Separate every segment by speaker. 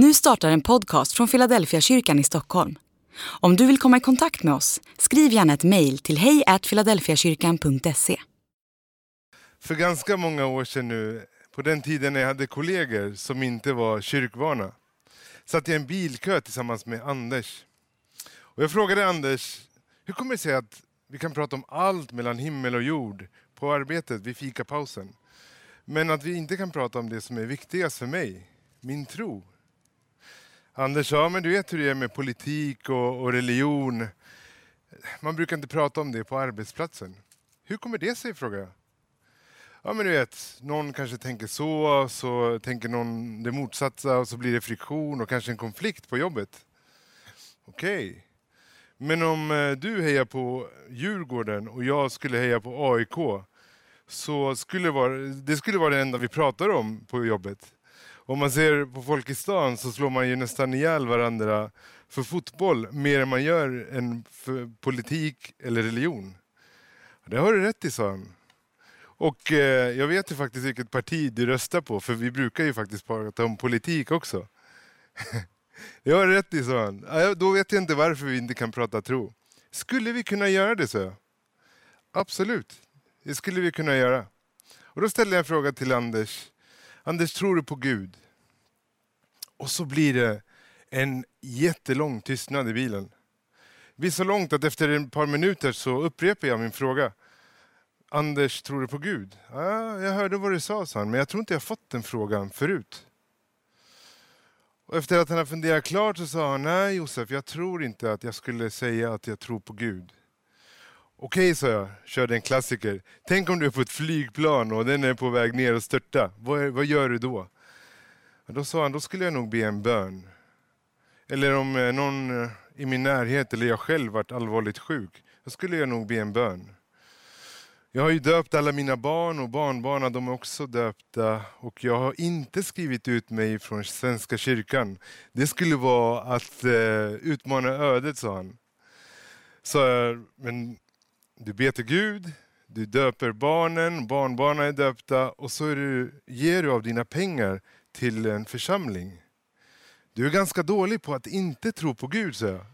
Speaker 1: Nu startar en podcast från Philadelphia kyrkan i Stockholm. Om du vill komma i kontakt med oss, skriv gärna ett mejl till hejfiladelfiakyrkan.se.
Speaker 2: För ganska många år sedan nu, på den tiden när jag hade kollegor som inte var kyrkvana, satt jag i en bilkö tillsammans med Anders. Och jag frågade Anders, hur kommer det sig att vi kan prata om allt mellan himmel och jord på arbetet vid fikapausen? Men att vi inte kan prata om det som är viktigast för mig, min tro. Anders sa, men du vet hur det är med politik och, och religion. Man brukar inte prata om det på arbetsplatsen. Hur kommer det sig, frågar jag. Ja men du vet, någon kanske tänker så, så tänker någon det motsatta och så blir det friktion och kanske en konflikt på jobbet. Okej. Okay. Men om eh, du hejar på Djurgården och jag skulle heja på AIK så skulle det, vara, det skulle vara det enda vi pratar om på jobbet. Om man ser på folk i stan så slår man ju nästan ihjäl varandra för fotboll mer än man gör än för politik eller religion. Det har du rätt i, sa han. Och eh, jag vet ju faktiskt vilket parti du röstar på, för vi brukar ju faktiskt prata om politik också. det har du rätt i, sa han. Då vet jag inte varför vi inte kan prata tro. Skulle vi kunna göra det, sa jag. Absolut, det skulle vi kunna göra. Och då ställde jag en fråga till Anders. Anders, tror du på Gud? Och så blir det en jättelång tystnad i bilen. Det blir så långt att efter ett par minuter så upprepar jag min fråga. Anders, tror du på Gud? Ja, jag hörde vad du sa, sa han, men jag tror inte jag fått den frågan förut. Och efter att han har funderat klart så sa han, nej Josef, jag tror inte att jag skulle säga att jag tror på Gud. Okej, sa jag, körde en klassiker. Tänk om du är på ett flygplan och den är på väg ner och störta. Vad, vad gör du då? Och då sa han, då skulle jag nog be en bön. Eller om eh, någon eh, i min närhet eller jag själv varit allvarligt sjuk, då skulle jag nog be en bön. Jag har ju döpt alla mina barn och barnbarn, de är också döpta. Och jag har inte skrivit ut mig från Svenska kyrkan. Det skulle vara att eh, utmana ödet, sa han. Så, men du ber till Gud, du döper barnen, barnbarnen är döpta och så är du, ger du av dina pengar till en församling. Du är ganska dålig på att inte tro på Gud, sa jag.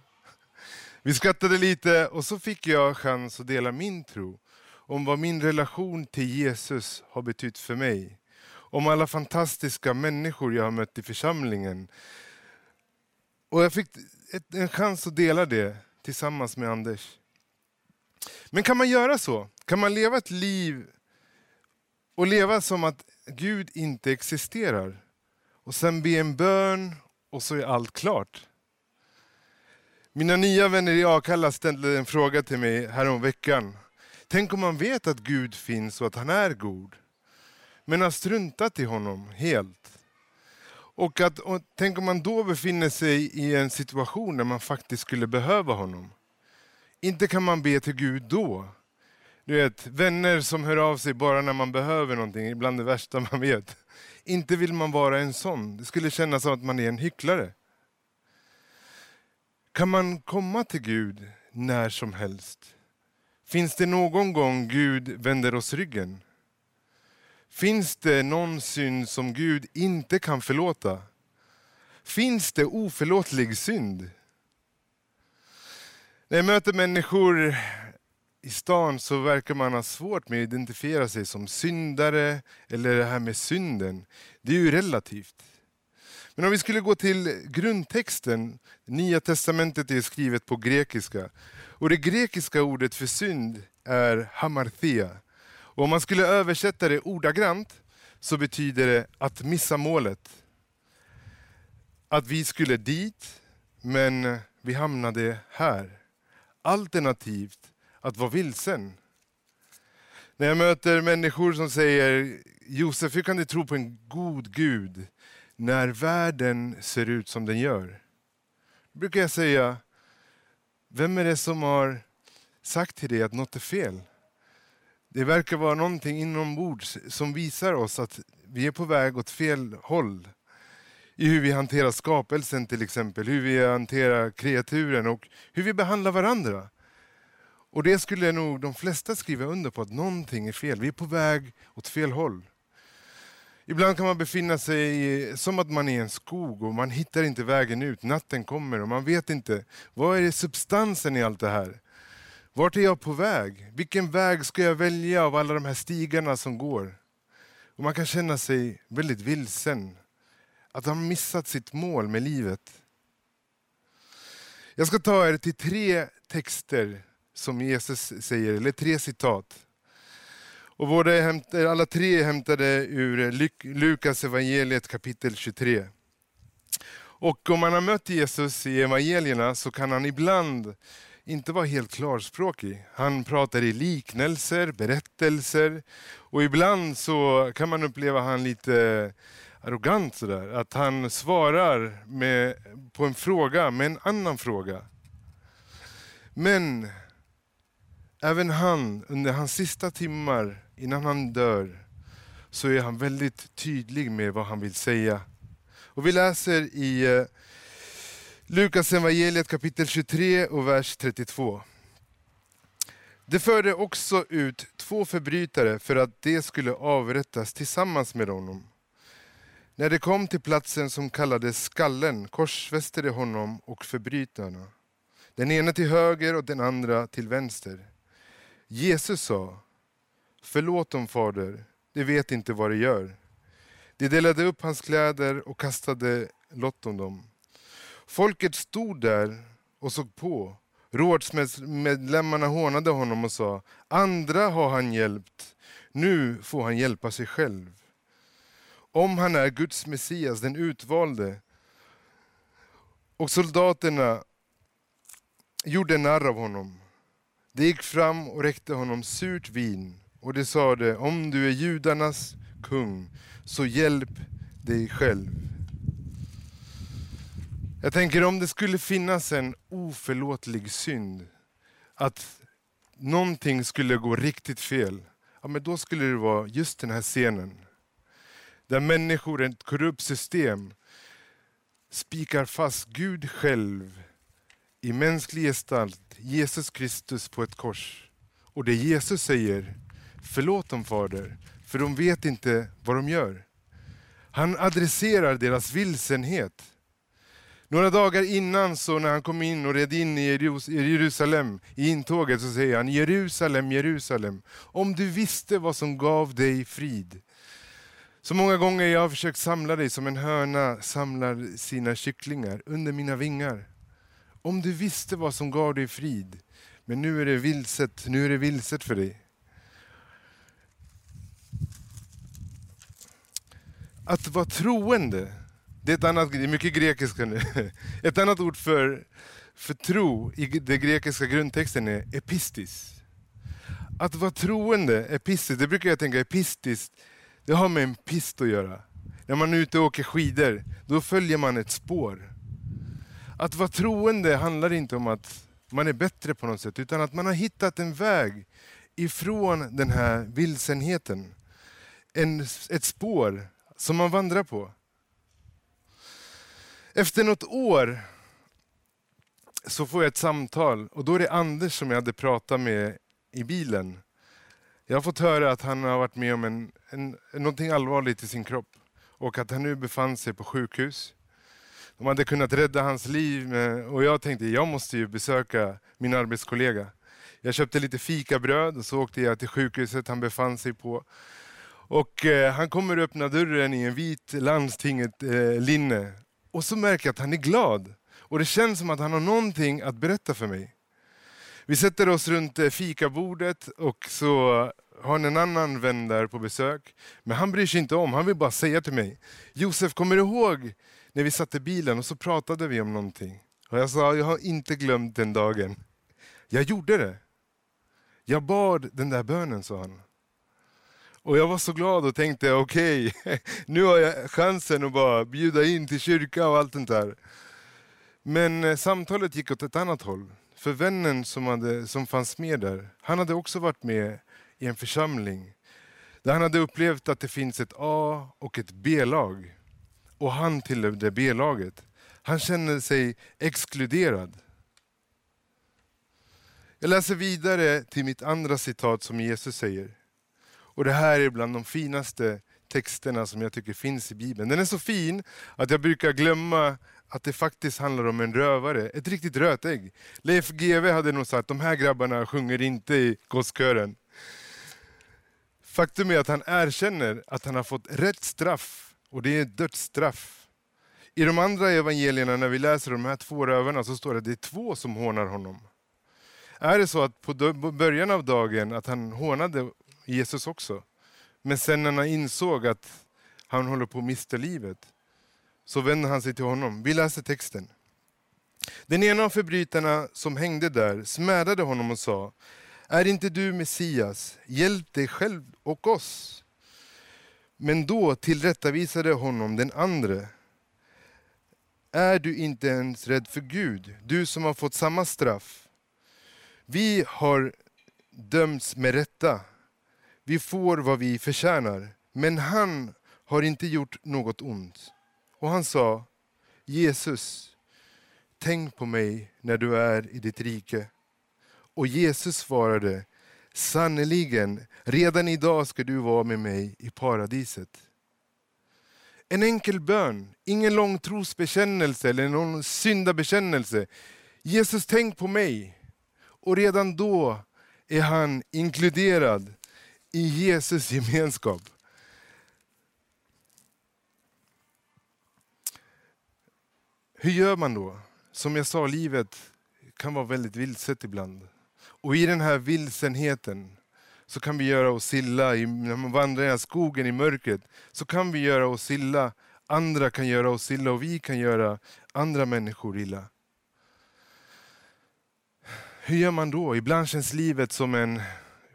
Speaker 2: Vi skrattade lite och så fick jag chans att dela min tro om vad min relation till Jesus har betytt för mig. Om alla fantastiska människor jag har mött i församlingen. Och jag fick en chans att dela det tillsammans med Anders. Men kan man göra så? Kan man leva ett liv och leva som att Gud inte existerar? Och sen be en bön och så är allt klart. Mina nya vänner i Akalla ställde en fråga till mig häromveckan. Tänk om man vet att Gud finns och att han är god, men har struntat i honom helt. Och, att, och tänk om man då befinner sig i en situation där man faktiskt skulle behöva honom. Inte kan man be till Gud då. Du vet, vänner som hör av sig bara när man behöver någonting, ibland det värsta man vet. Inte vill man vara en sån. Det skulle kännas som att man är en hycklare. Kan man komma till Gud när som helst? Finns det någon gång Gud vänder oss ryggen? Finns det någon synd som Gud inte kan förlåta? Finns det oförlåtlig synd? När jag möter människor i stan så verkar man ha svårt med att identifiera sig som syndare eller det här med synden. Det är ju relativt. Men om vi skulle gå till grundtexten, Nya testamentet är skrivet på grekiska. Och det grekiska ordet för synd är hamarthea. Och om man skulle översätta det ordagrant så betyder det att missa målet. Att vi skulle dit, men vi hamnade här. Alternativt att vara vilsen. När jag möter människor som säger Josef, hur kan du tro på en god Gud när världen ser ut som den gör? Då brukar jag säga, vem är det som har sagt till dig att något är fel? Det verkar vara någonting inombords som visar oss att vi är på väg åt fel håll. I hur vi hanterar skapelsen till exempel, hur vi hanterar kreaturen och hur vi behandlar varandra. Och det skulle nog de flesta skriva under på, att någonting är fel. Vi är på väg åt fel håll. Ibland kan man befinna sig som att man är i en skog och man hittar inte vägen ut. Natten kommer och man vet inte, vad är substansen i allt det här? Vart är jag på väg? Vilken väg ska jag välja av alla de här stigarna som går? Och man kan känna sig väldigt vilsen. Att han missat sitt mål med livet. Jag ska ta er till tre texter som Jesus säger, eller tre citat. Och båda alla tre är hämtade ur Lukas evangeliet kapitel 23. Och om man har mött Jesus i evangelierna så kan han ibland inte vara helt klarspråkig. Han pratar i liknelser, berättelser och ibland så kan man uppleva han lite arrogant sådär. Att han svarar med, på en fråga med en annan fråga. Men även han, under hans sista timmar innan han dör, så är han väldigt tydlig med vad han vill säga. Och vi läser i eh, Lukas evangeliet kapitel 23 och vers 32. Det förde också ut två förbrytare för att de skulle avrättas tillsammans med honom. När de kom till platsen som kallades Skallen korsfäste de honom och förbrytarna. Den ena till höger och den andra till vänster. Jesus sa, förlåt dem fader, de vet inte vad de gör. De delade upp hans kläder och kastade lott om dem. Folket stod där och såg på. Rådsmedlemmarna hånade honom och sa, andra har han hjälpt, nu får han hjälpa sig själv. Om han är Guds Messias, den utvalde. Och soldaterna gjorde narr av honom. De gick fram och räckte honom surt vin och de sade, om du är judarnas kung, så hjälp dig själv. Jag tänker om det skulle finnas en oförlåtlig synd, att någonting skulle gå riktigt fel, ja, men då skulle det vara just den här scenen. Där människor, i ett korrupt system, spikar fast Gud själv i mänsklig gestalt, Jesus Kristus på ett kors. Och det Jesus säger, förlåt dem fader, för de vet inte vad de gör. Han adresserar deras vilsenhet. Några dagar innan, så när han kom in och red in i Jerusalem, i intåget, så säger han Jerusalem, Jerusalem, om du visste vad som gav dig frid. Så många gånger jag har försökt samla dig som en höna samlar sina kycklingar under mina vingar. Om du visste vad som gav dig frid, men nu är det vilset, nu är det vilset för dig. Att vara troende, det är, ett annat, det är mycket grekiska nu. Ett annat ord för, för tro i den grekiska grundtexten är epistis. Att vara troende, epistis, det brukar jag tänka epistis, det har med en pist att göra. När man är ute och åker skidor, då följer man ett spår. Att vara troende handlar inte om att man är bättre på något sätt, utan att man har hittat en väg ifrån den här vilsenheten. En, ett spår som man vandrar på. Efter något år så får jag ett samtal och då är det Anders som jag hade pratat med i bilen. Jag har fått höra att han har varit med om en, en, någonting allvarligt i sin kropp och att han nu befann sig på sjukhus. De hade kunnat rädda hans liv och jag tänkte jag måste ju besöka min arbetskollega. Jag köpte lite fikabröd och så åkte jag till sjukhuset han befann sig på. Och eh, han kommer öppna dörren i en vit landstinget eh, linne. Och så märker jag att han är glad. Och det känns som att han har någonting att berätta för mig. Vi sätter oss runt eh, fikabordet och så har en annan vän där på besök. Men han bryr sig inte om, han vill bara säga till mig. Josef, kommer du ihåg när vi satt i bilen och så pratade vi om någonting? Och jag sa, jag har inte glömt den dagen. Jag gjorde det. Jag bad den där bönen, sa han. Och jag var så glad och tänkte okej, okay, nu har jag chansen att bara bjuda in till kyrka och allt det där. Men eh, samtalet gick åt ett annat håll. För vännen som, hade, som fanns med där, han hade också varit med i en församling där han hade upplevt att det finns ett A och ett B-lag. Och han tillhörde B-laget. Han kände sig exkluderad. Jag läser vidare till mitt andra citat som Jesus säger. Och det här är bland de finaste texterna som jag tycker finns i Bibeln. Den är så fin att jag brukar glömma att det faktiskt handlar om en rövare, ett riktigt rötägg. Leif GW hade nog sagt de här grabbarna sjunger inte i gosskören. Faktum är att han erkänner att han har fått rätt straff och det är dödsstraff. I de andra evangelierna när vi läser de här två rövarna så står det att det är två som hånar honom. Är det så att på början av dagen att han hånade Jesus också, men sen när han insåg att han håller på att mista livet, så vänder han sig till honom. Vi läser texten. Den ena av förbrytarna som hängde där smädade honom och sa, är inte du Messias, hjälp dig själv och oss. Men då tillrättavisade honom den andre. Är du inte ens rädd för Gud, du som har fått samma straff? Vi har dömts med rätta. Vi får vad vi förtjänar. Men han har inte gjort något ont. Och han sa, Jesus, tänk på mig när du är i ditt rike. Och Jesus svarade, sannerligen, redan idag ska du vara med mig i paradiset. En enkel bön, ingen lång trosbekännelse eller någon syndabekännelse. Jesus, tänk på mig. Och redan då är han inkluderad i Jesus gemenskap. Hur gör man då? Som jag sa, livet kan vara väldigt vilset ibland. Och i den här vilsenheten så kan vi göra oss illa, när man vandrar i skogen i mörkret, så kan vi göra oss illa, andra kan göra oss illa och vi kan göra andra människor illa. Hur gör man då? Ibland känns livet som en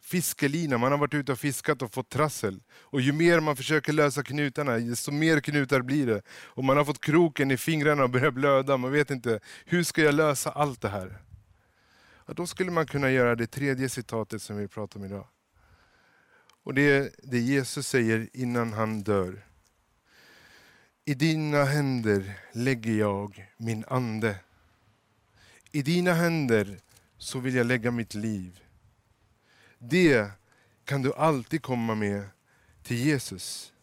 Speaker 2: fiskelina. Man har varit ute och fiskat och fått trassel. Och ju mer man försöker lösa knutarna, desto mer knutar blir det. Och man har fått kroken i fingrarna och börjar blöda. Man vet inte, hur ska jag lösa allt det här? Ja, då skulle man kunna göra det tredje citatet som vi pratar om idag. Och det är det Jesus säger innan han dör. I dina händer lägger jag min ande. I dina händer så vill jag lägga mitt liv. Det kan du alltid komma med till Jesus.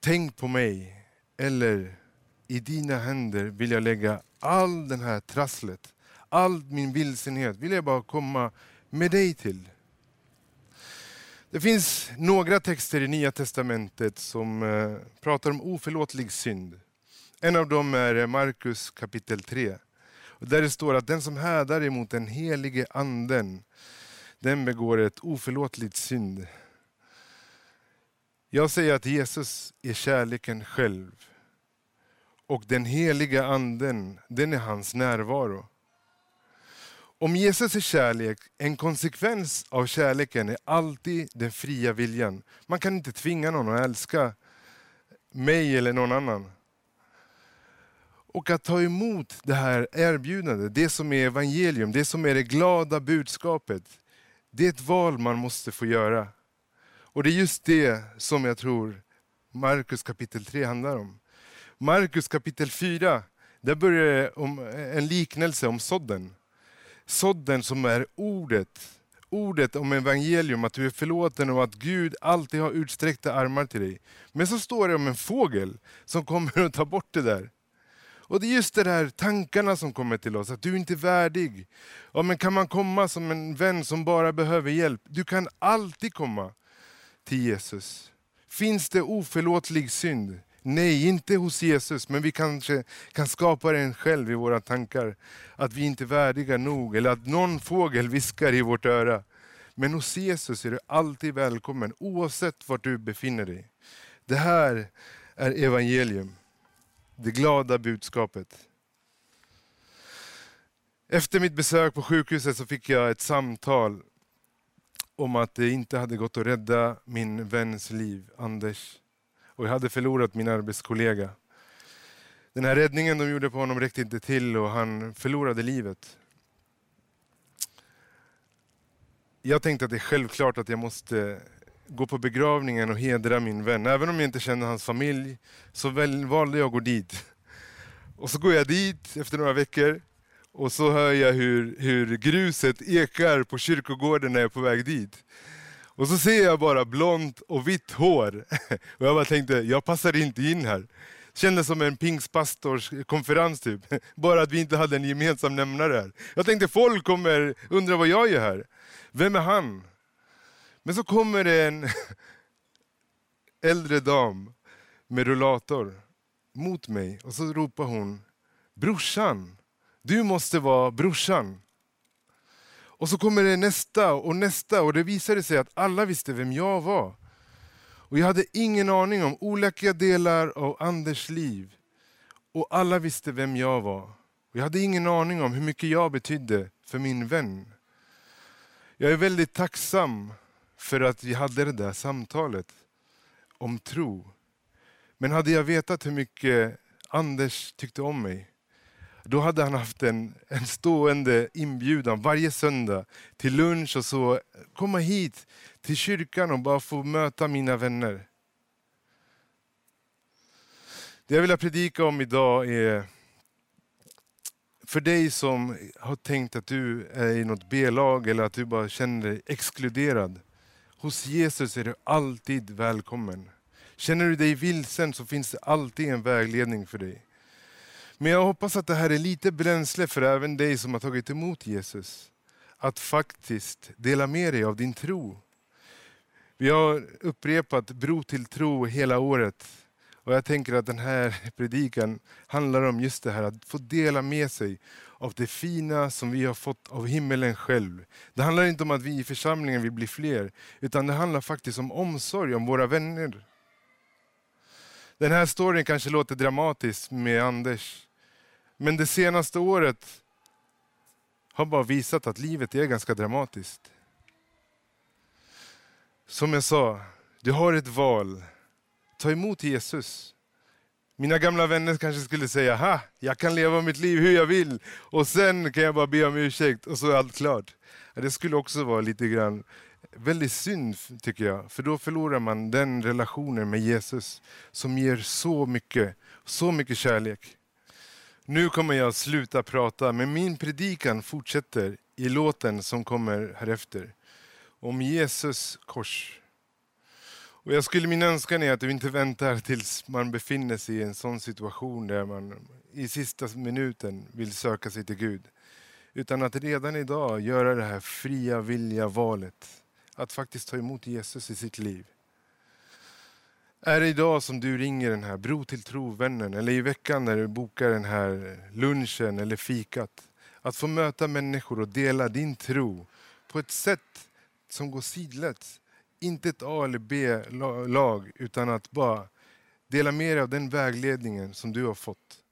Speaker 2: Tänk på mig, eller i dina händer vill jag lägga all den här trasslet, all min vilsenhet vill jag bara komma med dig till. Det finns några texter i Nya Testamentet som eh, pratar om oförlåtlig synd. En av dem är Markus kapitel 3. Där det står att den som hädar emot den helige anden, den begår ett oförlåtligt synd. Jag säger att Jesus är kärleken själv. Och den heliga anden, den är hans närvaro. Om Jesus är kärlek, en konsekvens av kärleken är alltid den fria viljan. Man kan inte tvinga någon att älska mig eller någon annan. Och att ta emot det här erbjudandet, det som är evangelium, det som är det glada budskapet. Det är ett val man måste få göra. Och det är just det som jag tror Markus kapitel 3 handlar om. Markus kapitel 4, där börjar det om en liknelse om sådden. Sådden som är ordet. Ordet om evangelium, att du är förlåten och att Gud alltid har utsträckta armar till dig. Men så står det om en fågel som kommer och tar bort det där. Och det är just de här tankarna som kommer till oss, att du inte är värdig. Ja, men kan man komma som en vän som bara behöver hjälp? Du kan alltid komma till Jesus. Finns det oförlåtlig synd? Nej, inte hos Jesus, men vi kanske kan skapa den själv i våra tankar. Att vi inte är värdiga nog, eller att någon fågel viskar i vårt öra. Men hos Jesus är du alltid välkommen, oavsett var du befinner dig. Det här är evangelium det glada budskapet. Efter mitt besök på sjukhuset så fick jag ett samtal om att det inte hade gått att rädda min väns liv, Anders. Och jag hade förlorat min arbetskollega. Den här räddningen de gjorde på honom räckte inte till och han förlorade livet. Jag tänkte att det är självklart att jag måste gå på begravningen och hedra min vän. Även om jag inte känner hans familj så valde jag att gå dit. Och så går jag dit efter några veckor och så hör jag hur, hur gruset ekar på kyrkogården när jag är på väg dit. Och så ser jag bara blont och vitt hår. Och jag bara tänkte, jag passar inte in här. Kändes som en pingstpastors konferens typ. Bara att vi inte hade en gemensam nämnare här. Jag tänkte folk kommer undra vad jag gör här. Vem är han? Men så kommer det en äldre dam med rullator mot mig och så ropar hon Brorsan, du måste vara brorsan. Och så kommer det nästa och nästa och det visade sig att alla visste vem jag var. Och jag hade ingen aning om olika delar av Anders liv. Och alla visste vem jag var. Och jag hade ingen aning om hur mycket jag betydde för min vän. Jag är väldigt tacksam för att vi hade det där samtalet om tro. Men hade jag vetat hur mycket Anders tyckte om mig, då hade han haft en, en stående inbjudan varje söndag till lunch och så. Komma hit till kyrkan och bara få möta mina vänner. Det jag vill predika om idag är för dig som har tänkt att du är i något B-lag eller att du bara känner dig exkluderad. Hos Jesus är du alltid välkommen. Känner du dig vilsen så finns det alltid en vägledning för dig. Men jag hoppas att det här är lite bränsle för även dig som har tagit emot Jesus. Att faktiskt dela med dig av din tro. Vi har upprepat bro till tro hela året. Och jag tänker att den här predikan handlar om just det här att få dela med sig av det fina som vi har fått av himmelen själv. Det handlar inte om att vi i församlingen vill bli fler, utan det handlar faktiskt om omsorg om våra vänner. Den här storyn kanske låter dramatisk med Anders. Men det senaste året har bara visat att livet är ganska dramatiskt. Som jag sa, du har ett val. Ta emot Jesus. Mina gamla vänner kanske skulle säga, ha, jag kan leva mitt liv hur jag vill och sen kan jag bara be om ursäkt och så är allt klart. Det skulle också vara lite grann väldigt synd tycker jag, för då förlorar man den relationen med Jesus som ger så mycket, så mycket kärlek. Nu kommer jag sluta prata, men min predikan fortsätter i låten som kommer härefter. Om Jesus kors. Och jag skulle min önskan är att du inte väntar tills man befinner sig i en sån situation där man i sista minuten vill söka sig till Gud. Utan att redan idag göra det här fria vilja valet att faktiskt ta emot Jesus i sitt liv. Är det idag som du ringer den här Bro till tro-vännen eller i veckan när du bokar den här lunchen eller fikat. Att få möta människor och dela din tro på ett sätt som går sidleds. Inte ett A eller B-lag utan att bara dela med dig av den vägledningen som du har fått.